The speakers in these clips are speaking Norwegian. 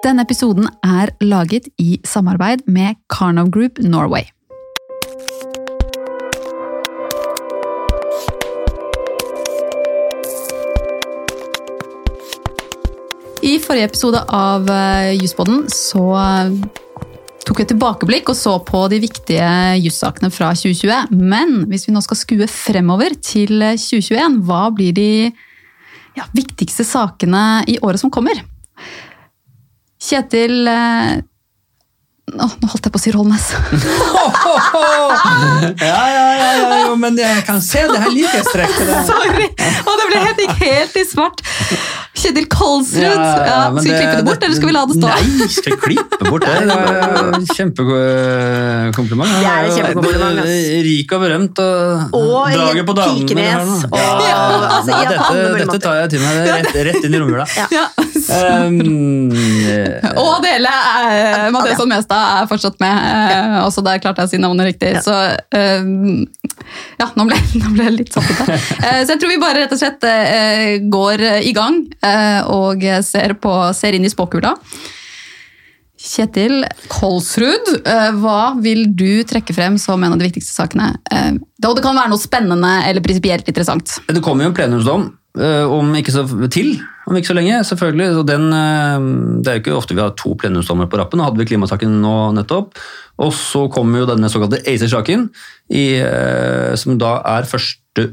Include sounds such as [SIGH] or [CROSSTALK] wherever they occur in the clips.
Denne episoden er laget i samarbeid med Karnov Group Norway. I forrige episode av Jusboden så eh, tok et tilbakeblikk og så på de viktige jussakene fra 2020. Men hvis vi nå skal skue fremover til 2021, hva blir de ja, viktigste sakene i året som kommer? Kjetil eh, Å, nå holdt jeg på å si Rollnes. [LAUGHS] ja, ja, ja, ja, jo, men jeg kan se det her likhetstrekket. Sorry! Og det ble helt, helt i svart. Kjetil Kalsrud! Ja, ja, skal vi klippe det bort, eller skal vi la det stå? Nei, skal vi klippe bort det? Det var Kjempekompliment. Det er kjempekompliment. Rik og berømt. Og, Og draget på damene Pikenes, her nå. og- Ja, altså, nei, ja, dette, dette tar jeg til meg rett, rett inn i romjula. Ja. Ja. Um, [LAUGHS] eh, Og Adele er, Mathias Mestad er fortsatt med. eh, Også der klarte jeg å si navnet riktig. Ja. Så eh, ja, nå ble, [LAUGHS] nå ble jeg litt satt ut der. [LAUGHS] Eh, Så jeg tror vi bare rett og slett eh, går i gang eh, og ser, på, ser inn i spåkula. Kjetil Kolsrud, eh, hva vil du trekke frem som en av de viktigste sakene? Eh, det kan være noe spennende eller prinsipielt interessant. Det kommer jo en plenumsdom eh, om ikke så til, om ikke så lenge, selvfølgelig. Så den, eh, det er jo ikke ofte vi har to plenumsdommer på rappen. Nå hadde vi klimasaken nå nettopp. Og så kommer jo denne såkalte ACER-saken, eh, som da er første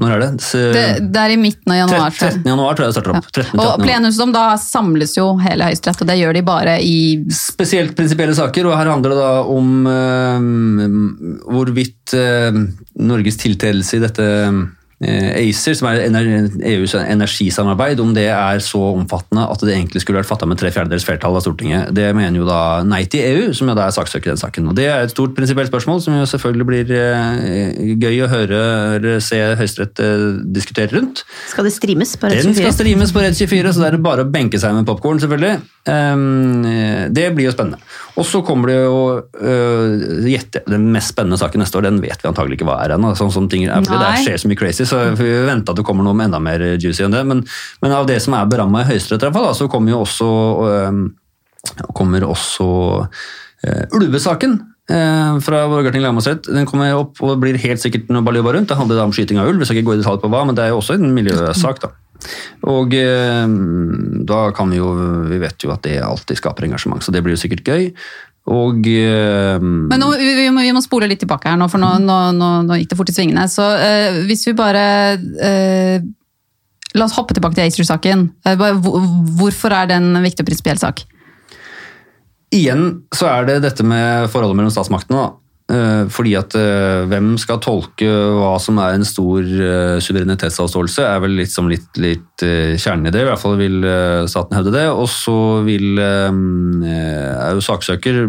Når er det? Så, Det, det er i midten av januar. 13. januar tror jeg det starter opp. 13. Og 13. januar. plenumsdom, da samles jo hele Høyesterett, og det gjør de bare i Spesielt prinsipielle saker, og her handler det da om eh, hvorvidt eh, Norges tiltredelse i dette ACER, som er EUs energisamarbeid, om det er så omfattende at det egentlig skulle vært fatta med tre fjerdedels flertall av Stortinget. Det mener jo da Nei til EU, som jo da er saksøker i den saken. Og Det er et stort prinsipielt spørsmål som jo selvfølgelig blir eh, gøy å høre eller se Høyesterett eh, diskutere rundt. Skal det streames på Rett Den skal 24? streames på Redd 24, så det er bare å benke seg med popkorn, selvfølgelig. Ehm, det blir jo spennende. Og så kommer det jo gjette, Den mest spennende saken neste år, den vet vi antagelig ikke hva er ennå. Sånn som ting er, det skjer så mye crazy, så vi venter at det kommer noe med enda mer juicy enn det. Men, men av det som er beramma i Høyesterett, så kommer jo også, kommer også øh, ulvesaken. øh, Fra Borgarting lagmannsrett. Den kommer opp og blir helt sikkert noe baluba rundt. Det handler da om skyting av ulv, vi skal ikke gå i detalj på hva, men det er jo også en miljøsak. da. Og da kan vi jo Vi vet jo at det alltid skaper engasjement, så det blir jo sikkert gøy. Og uh, Men nå, vi, må, vi må spole litt tilbake her nå, for nå, nå, nå, gikk det fort i svingene. Så uh, hvis vi bare uh, La oss hoppe tilbake til ACER-saken. Hvorfor er det en viktig og prinsipiell sak? igjen så er det dette med forholdet mellom statsmaktene. da. Eh, Fordi at eh, hvem skal tolke hva som er en stor eh, suverenitetsavståelse, er vel litt som litt, litt kjernen i det. I hvert fall vil staten hevde det. Og så vil er jo saksøker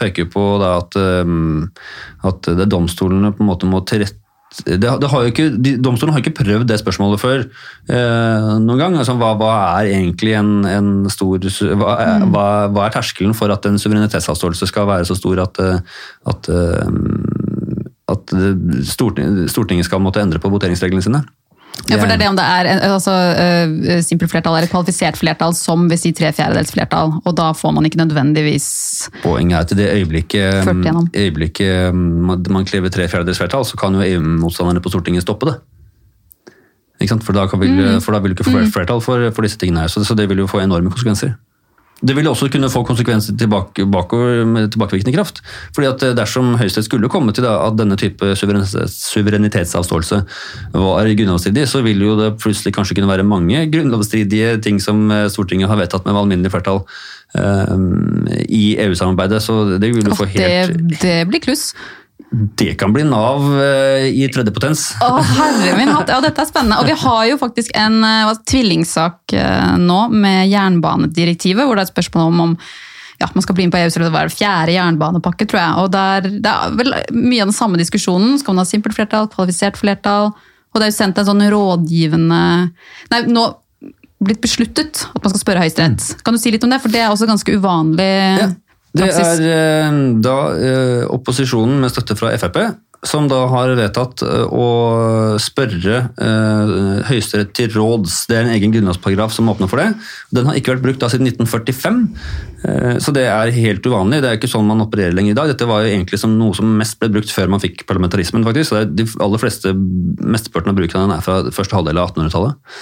peke på at, at domstolene på en måte må tilrette det, det har ikke, de, Domstolen har ikke prøvd det spørsmålet før eh, noen gang. Altså, hva, hva er egentlig en, en stor hva er, hva, hva er terskelen for at en suverenitetsavståelse skal være så stor at, eh, at, eh, at Stortinget, Stortinget skal måtte endre på voteringsreglene sine? Ja, for det er det om det er altså, uh, simpelt flertall eller kvalifisert flertall, som vil si tre fjerdedels flertall. Og da får man ikke nødvendigvis Poenget er at i det øyeblikket, øyeblikket man man krever tre fjerdedels flertall, så kan jo EU-motstanderne på Stortinget stoppe det. For da, kan, vil, Mm. for da vil du ikke få flertall for, for disse tingene her, så, så det vil jo få enorme konsekvenser. Det vil også kunne få konsekvenser tilbake, bakover med tilbakevirkende kraft. Fordi at eh, Dersom Høyesterett skulle komme til at denne type suverenitetsavståelse var grunnlovsstridig, så vil jo det plutselig kanskje kunne være mange grunnlovsstridige ting som eh, Stortinget har vedtatt med alminnelig flertall um, i EU-samarbeidet. Så det vil jo få det, det blir kluss. Det kan bli Nav eh, i tredje potens. Å, herre min hatt. Ja, dette er spennende. Og vi har jo faktisk en eh, hva, tvillingsak eh, nå med jernbanedirektivet, hvor det er et spørsmål om om ja, man skal bli med på EUs eller hva er det, fjerde jernbanepakke, tror jeg. Og der, det er vel mye av den samme diskusjonen. Skal man ha simpelt flertall, kvalifisert flertall? Og det er jo sendt en sånn rådgivende Nei, nå blitt besluttet at man skal spørre Høyesterett. Kan du si litt om det? For det er også ganske uvanlig. Ja. Det er eh, da eh, opposisjonen med støtte fra Frp som da har vedtatt eh, å spørre Høyesterett til råds. Det er en egen grunnlovsparagraf som åpner for det. Den har ikke vært brukt da siden 1945, eh, så det er helt uvanlig. Det er ikke sånn man opererer lenger i dag. Dette var jo egentlig som noe som mest ble brukt før man fikk parlamentarismen, faktisk. Så de aller fleste, mesteparten av den er fra første halvdel av 1800-tallet.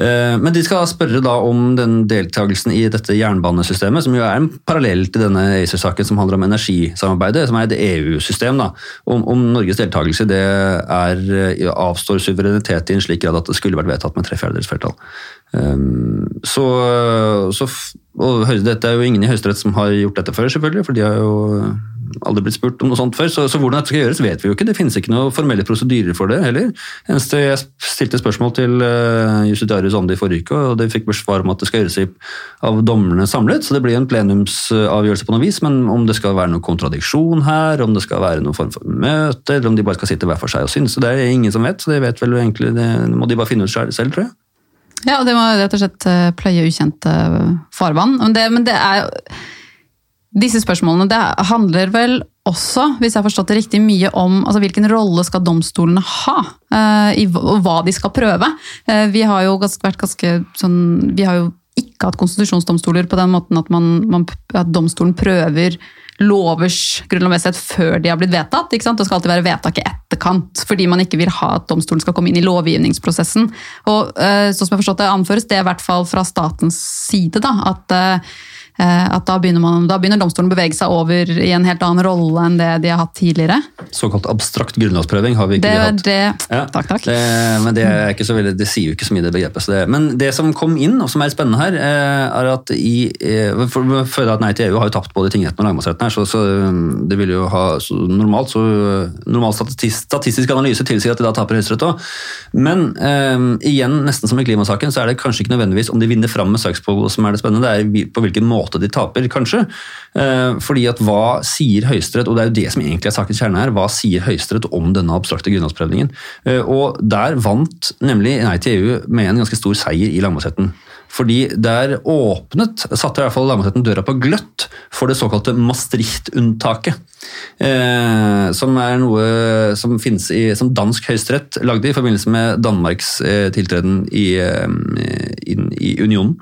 Eh, Men de skal spørre da om den deltakelsen i dette jernbanesystemet, som jo er en parallell til denne ACER-saken som handler om energisamarbeidet, som er et EU-system. da, Om, om Norges deltakelse det er, eh, avstår suverenitet i en slik grad at det skulle vært vedtatt med tre fjerdedels flertall. Um, så, så Dette er jo ingen i Høyesterett som har gjort dette før, selvfølgelig, for de har jo aldri blitt spurt om noe sånt før. Så, så hvordan dette skal gjøres, vet vi jo ikke. Det finnes ikke noen formelle prosedyrer for det heller. Eneste Jeg stilte spørsmål til uh, justitiarius om i forrige uke, og det fikk svar om at det skal gjøres i, av dommerne samlet. Så det blir en plenumsavgjørelse på noe vis, men om det skal være noen kontradiksjon her, om det skal være noen form for møte, eller om de bare skal sitte hver for seg og synes, det er ingen som vet. Så det vet vel egentlig, det må de bare finne ut selv, tror jeg. Ja, det må rett og slett eh, pløye ukjente farvann. Men det, men det er jo Disse spørsmålene det handler vel også, hvis jeg har forstått det riktig, mye om altså, hvilken rolle skal domstolene ha, eh, i, og hva de skal prøve. Eh, vi har jo ganske, vært ganske sånn Vi har jo ikke hatt konstitusjonsdomstoler på den måten at, man, man, at domstolen prøver lovers grunnlovmessighet før de har blitt vedtatt. Ikke sant? Det skal alltid være vedtak i etterkant, fordi man ikke vil ha at domstolen skal komme inn i lovgivningsprosessen. Og eh, sånn som jeg har forstått det anføres, det er i hvert fall fra statens side, da, at, eh, at da, begynner man, da begynner domstolen å bevege seg over i en helt annen rolle enn det de har hatt tidligere. Såkalt abstrakt grunnlovsprøving har vi ikke Det, hatt. det, Ja, takk, takk. Det, men det, er ikke så veldig, det sier jo ikke så mye, det begrepet. Så det, men det som kom inn, og som er spennende her, eh, er at i eh, for, Før at Nei til EU har jo tapt både tingretten og lagmannsretten her, så, så det vil jo ha så normalt så normal statistisk, statistisk analyse tilsier at de da taper Høyesterett òg. Men eh, igjen, nesten som i klimasaken, så er det kanskje ikke nødvendigvis om de vinner fram med søksmål som er det spennende, det er på hvilken måte de taper, kanskje. Eh, fordi at hva sier Høyesterett, og det er jo det som egentlig er sakens kjerne her, hva sier Høyesterett om denne abstrakte grunnlovsprøvningen? Eh, og der vant nemlig Nei til EU med en ganske stor seier i lagmannsretten. Fordi der åpnet, satte i hvert fall lagmannsretten døra på gløtt for det såkalte Maastricht-unntaket. Eh, som er noe som finnes i, som dansk høyesterett lagde i forbindelse med Danmarks eh, tiltreden i, eh, inn i unionen.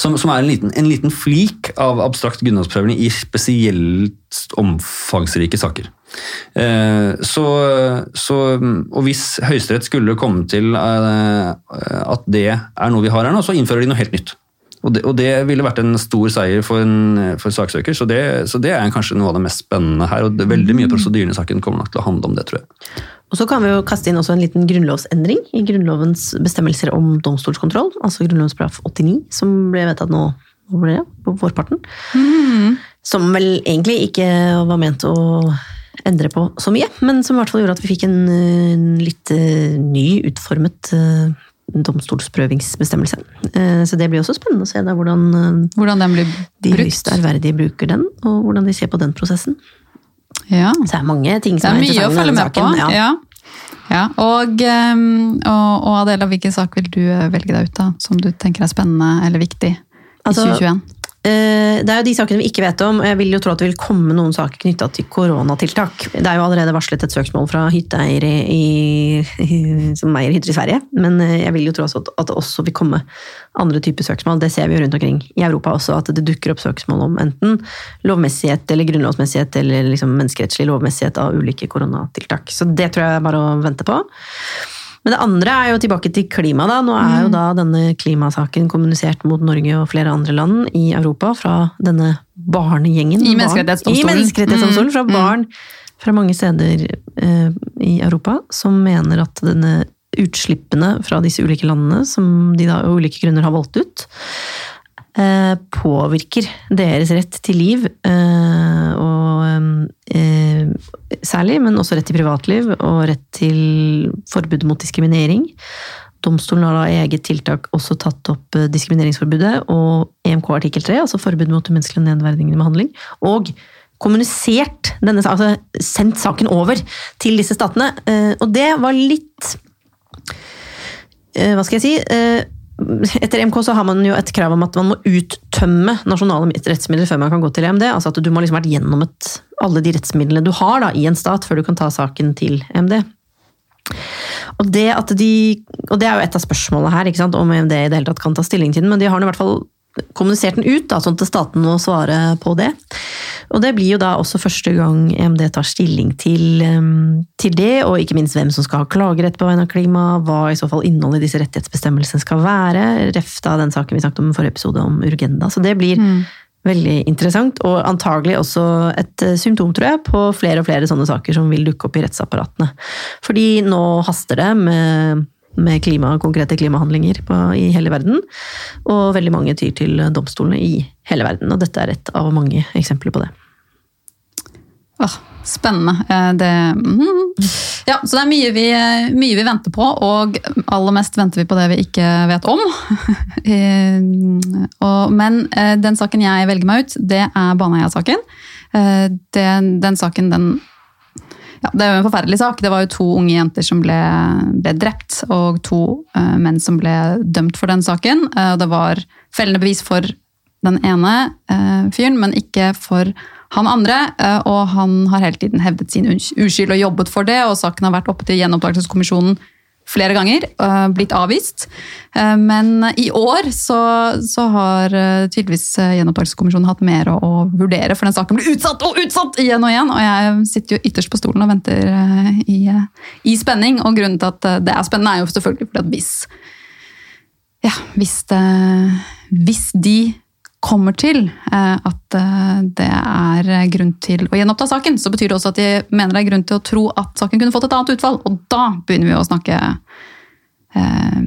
Som, som er en liten, en liten flik av abstrakt grunnlovsprøving i spesielt omfangsrike saker. Eh, så, så, og hvis Høyesterett skulle komme til eh, at det er noe vi har her nå, så innfører de noe helt nytt. Og det, og det ville vært en stor seier for, en, for saksøker, så det, så det er kanskje noe av det mest spennende her. og det, Veldig mye av prosedyrene i saken kommer nok til å handle om det, tror jeg. Og så kan vi jo kaste inn også en liten grunnlovsendring i Grunnlovens bestemmelser om domstolskontroll, altså Grunnlovens paragraf 89, som ble vedtatt nå hvor ble det? på vårparten. Som vel egentlig ikke var ment å endre på så mye, men som i hvert fall gjorde at vi fikk en, en litt eh, ny utformet eh, domstolsprøvingsbestemmelse. Eh, Så det blir også spennende å se da hvordan eh, Hvordan den blir de brukt. høyst ærverdige bruker den, og hvordan de ser på den prosessen. Ja. Så det er mange ting som er er, mye å følge med på. saken. Ja. Ja. Ja. Og, ehm, og, og Adela, hvilken sak vil du eh, velge deg ut av, som du tenker er spennende eller viktig i Altså, 2021? Eh, Det er jo de sakene vi ikke vet om. Jeg vil jo tro at det vil komme noen saker knytta til koronatiltak. Det er jo allerede varslet et søksmål fra hytteeiere som eier hytter i Sverige. Men eh, jeg vil jo tro at, at det også vil komme andre typer søksmål. Det ser vi jo rundt omkring i Europa også, at det dukker opp søksmål om enten lovmessighet eller grunnlovsmessighet eller liksom menneskerettslig lovmessighet av ulike koronatiltak. Så det tror jeg er bare å vente på. Men det andre er jo tilbake til klima. da. Nå er jo Mm. da denne klimasaken kommunisert mot Norge og flere andre land i Europa fra denne barnegjengen. I barn- Menneskerettighetsdomstolen. I Menneskerettighetsdomstolen fra Mm, mm. barn fra mange steder eh, i Europa som mener at denne utslippene fra disse ulike landene, som de da av ulike grunner har valgt ut, eh, påvirker deres rett til liv, eh, eh, særlig, men også rett til privatliv og rett til forbud mot diskriminering. Domstolen har da i eget tiltak også tatt opp eh, diskrimineringsforbudet og EMK artikkel 3, altså forbud mot umenneskelig nedverdigende behandling, og kommunisert denne, altså sendt saken over til disse statene. Eh, Og det var litt eh, Hva skal jeg si? Etter EMK så har man jo et krav om at man må uttømme nasjonale rettsmidler før man kan gå til EMD. Altså at du må liksom vært gjennom et, alle de rettsmidlene du har da, i en stat før du kan ta saken til EMD. Og det, de, og det er jo et av spørsmålene her, om EMD i det hele tatt kan ta stilling til den, men de har i hvert fall kommunisert den ut, da, sånn at staten må svare på det. Og det blir jo da også første gang EMD tar stilling til, til, det, og ikke minst hvem som skal ha klagerett på vegne av klima, hva i så fall innholdet i disse rettighetsbestemmelsene skal være, refta den saken vi snakket om i forrige episode om Urgenda. Så det blir mm. veldig interessant, og antagelig også et eh, symptom, tror jeg, på flere og flere sånne saker som vil dukke opp i rettsapparatene. Fordi nå haster det med med klima, konkrete klimahandlinger på, i hele verden. Og veldig mange tyr til domstolene i hele verden. Og dette er et av mange eksempler på det. Åh, spennende. Eh, det, mm. ja, så det er mye vi, mye vi, venter på, og aller mest venter vi på det vi ikke vet om. [LAUGHS] men eh, den saken jeg velger meg ut, det er Baneheia-saken. Eh, den, den saken den ja, Det er jo en forferdelig sak. Det var jo to unge jenter som ble, ble drept, og to uh, menn som ble dømt for den saken. Uh, det var fellende bevis for den ene uh, fyren, men ikke for han andre. og han har hele tiden hevdet sin uskyld og jobbet for det, og saken har vært oppe til gjenopptakelseskommisjonen flere ganger, uh, blitt avvist. Uh, men i år så, så har uh, tydeligvis Gjenopptakelseskommisjonen hatt mer å, å, vurdere, for den saken blir utsatt og utsatt igjen og igjen! Og jeg sitter jo ytterst på stolen og venter i, i, spenning. Og grunnen til at det er spennende, er jo selvfølgelig fordi at hvis ja, hvis, det, hvis de kommer til eh, at eh, det er grunn til å gjenoppta saken, så betyr det også at de mener det er grunn til å tro at saken kunne fått et annet utfall. Og da begynner vi å snakke eh,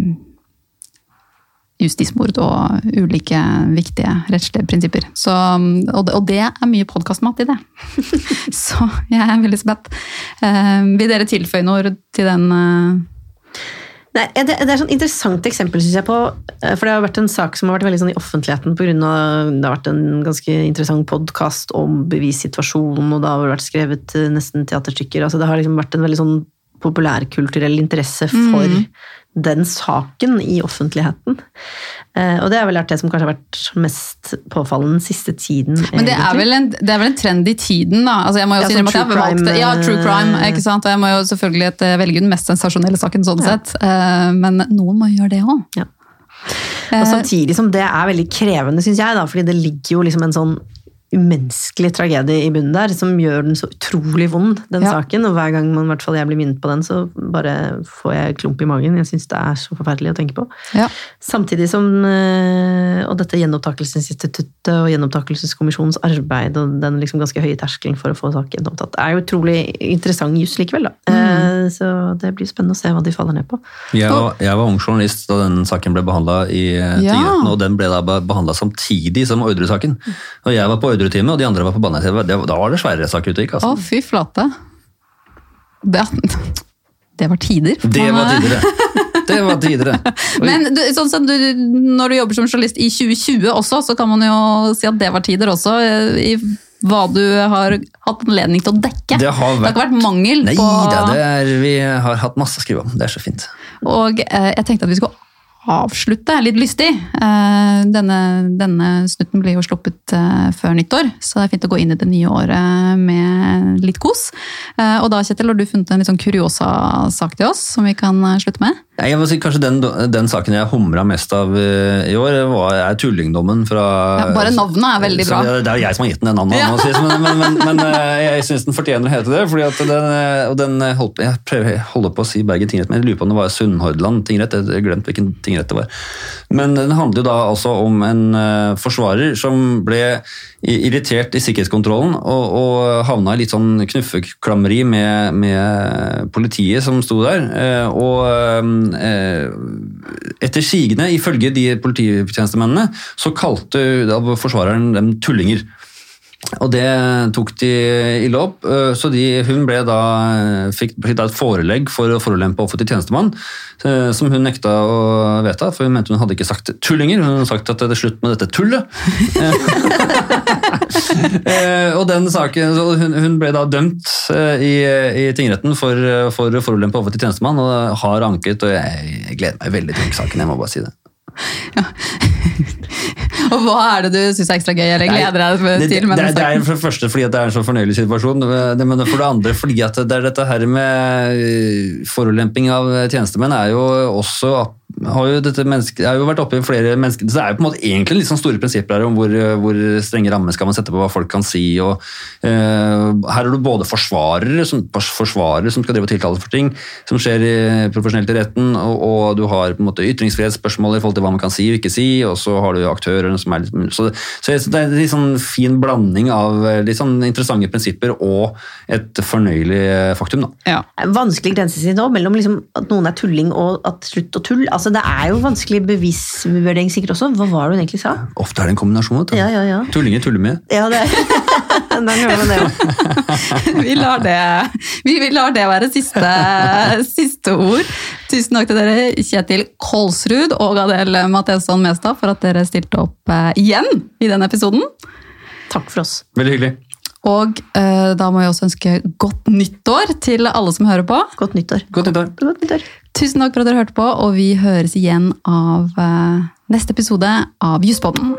justismord og ulike viktige rettslige prinsipper. Så, og, og, det, er mye podkastmat i det. [LAUGHS] så jeg er veldig spent. Eh, vil dere tilføye noe til den? Eh, Nei, det, det, er sånn interessant eksempel, synes jeg, på eh, For det har vært en sak som har vært veldig sånn i offentligheten pga. det har vært en ganske interessant podkast om bevissituasjonen, og da har det vært skrevet eh, nesten teaterstykker. altså Det har liksom vært en veldig sånn populærkulturell interesse for mm den saken i offentligheten. Eh, og det er vel det som kanskje har vært mest påfallende den siste tiden. Men det er, en, det er, vel en, trend i tiden, da? Altså jeg må jo ja, si sånn at jeg har valgt, ja, true crime. ikke sant? Og jeg må jo selvfølgelig eh, velge den mest sensasjonelle saken sånn ja. sett. Eh, men noen må gjøre det òg. Ja. Og samtidig som det er veldig krevende, syns jeg, da, fordi det ligger jo liksom en sånn umenneskelig tragedie i bunnen der, som gjør den så utrolig vond, den ja. saken. Og hver gang man, hvert fall jeg blir minnet på den, så bare får jeg klump i magen. Jeg syns det er så forferdelig å tenke på. Ja. Samtidig som eh, Og dette gjenopptakelsesinstituttet og gjenopptakelseskommisjonens arbeid og den liksom ganske høye terskelen for å få saken gjenopptatt, er jo utrolig interessant juss likevel, da. Mm. Eh, så det blir spennende å se hva de faller ned på. Jeg var, jeg var ung journalist da den saken ble behandla i eh, ja. tingretten, og den ble da behandla samtidig som Ordre-saken. Og jeg var på Ordre time, og de andre var på banen, Da var det svære saker ute. ikke? Altså. Å, fy flate. Det, det var tider. Det var tider, det. var tider, [LAUGHS] Men du, sånn som du, når du jobber som journalist i 2020 også, så kan man jo si at det var tider også. i hva du har hatt anledning til å dekke. Det har, vært... det har ikke vært mangel Nei, på Nei, vi har hatt masse å skrive om. Det er så fint. Og eh, jeg tenkte at vi skulle avslutte litt lystig. Eh, denne, denne, snutten blir jo sluppet eh, før nyttår, så det er fint å gå inn i det nye året med litt kos. Eh, og da, Kjetil, har du funnet en litt sånn kuriosa-sak til oss som vi kan slutte med? Jeg må si Kanskje den, den saken jeg humra mest av i år, var, er tullingdommen fra ja, Bare navnet er veldig bra. Det er jo jeg som har gitt den det navnet, ja. si, men, men, men, men, jeg syns den fortjener å hete det. fordi at den, og den holdt, Jeg prøver, holder på å si Bergen tingrett, men jeg lurer på om det var Sunnhordland tingrett. Jeg har glemt hvilken tingrett det var. Men den handler jo da altså om en forsvarer som ble irritert i sikkerhetskontrollen og, og havna i litt sånn knuffeklammeri med, med politiet som sto der. Uh, og uh, etter sigende, ifølge de polititjenestemennene, så kalte forsvareren dem tullinger. Og det tok de ille opp, øh, så de, hun ble da, fikk, fikk da et forelegg for å forulempe offentlig tjenestemann, som hun nekta å vedta, for hun mente hun hadde ikke sagt tullinger, hun hadde sagt at det er slutt med dette tullet. [LAUGHS] [LAUGHS] Eh, og den saken, hun, hun, ble da dømt i, i tingretten for, for å overfor til tjenestemann, og har anket, og jeg, gleder meg veldig til saken, jeg må bare si det. [LAUGHS] Og hva er det du syns er ekstra gøy, eller gleder deg til? det, det, det, det er for det første fordi at det er en så fornøyelig situasjon, det- men for det andre fordi at det er dette her med eh, forulemping av tjenestemenn er jo også har jo dette menneske, jeg har jo vært oppe i flere mennesker, så det er jo på en måte egentlig litt sånn store prinsipper her om hvor, hvor strenge rammer skal man sette på hva folk kan si. og eh, Her har du både forsvarere som, forsvarere som skal drive og tiltale for ting som skjer i, profesjonelt i retten, og, og du har på en måte ytringsfrihetsspørsmål i forhold til hva man kan si og ikke si, og så har du aktører som er litt Så, så det er en litt sånn fin blanding av litt sånn interessante prinsipper og et fornøyelig faktum. da. Ja. Vanskelig grensesnitt nå mellom liksom at noen er tulling og at slutt og tull. Altså, det er jo vanskelig bevisvurdering sikkert også. Hva var det hun egentlig sa? Ofte er det en kombinasjon. vet du. Ja, ja, ja. Tullinger tuller med. Ja, det [LAUGHS] man jo. [LAUGHS] Vi lar det, vi, vi lar det være siste, siste ord. Tusen takk til dere, Kjetil Kolsrud og Adel Matheson Mestad, for at dere stilte opp eh, igjen i denne episoden. Takk for oss. Veldig hyggelig. Og eh, da må jeg også ønske godt nyttår til alle som hører på. Godt nyttår. Godt nyttår. Godt nyttår. Tusen takk for at dere hørte på, og vi høres igjen av eh, neste episode av Jusspodden.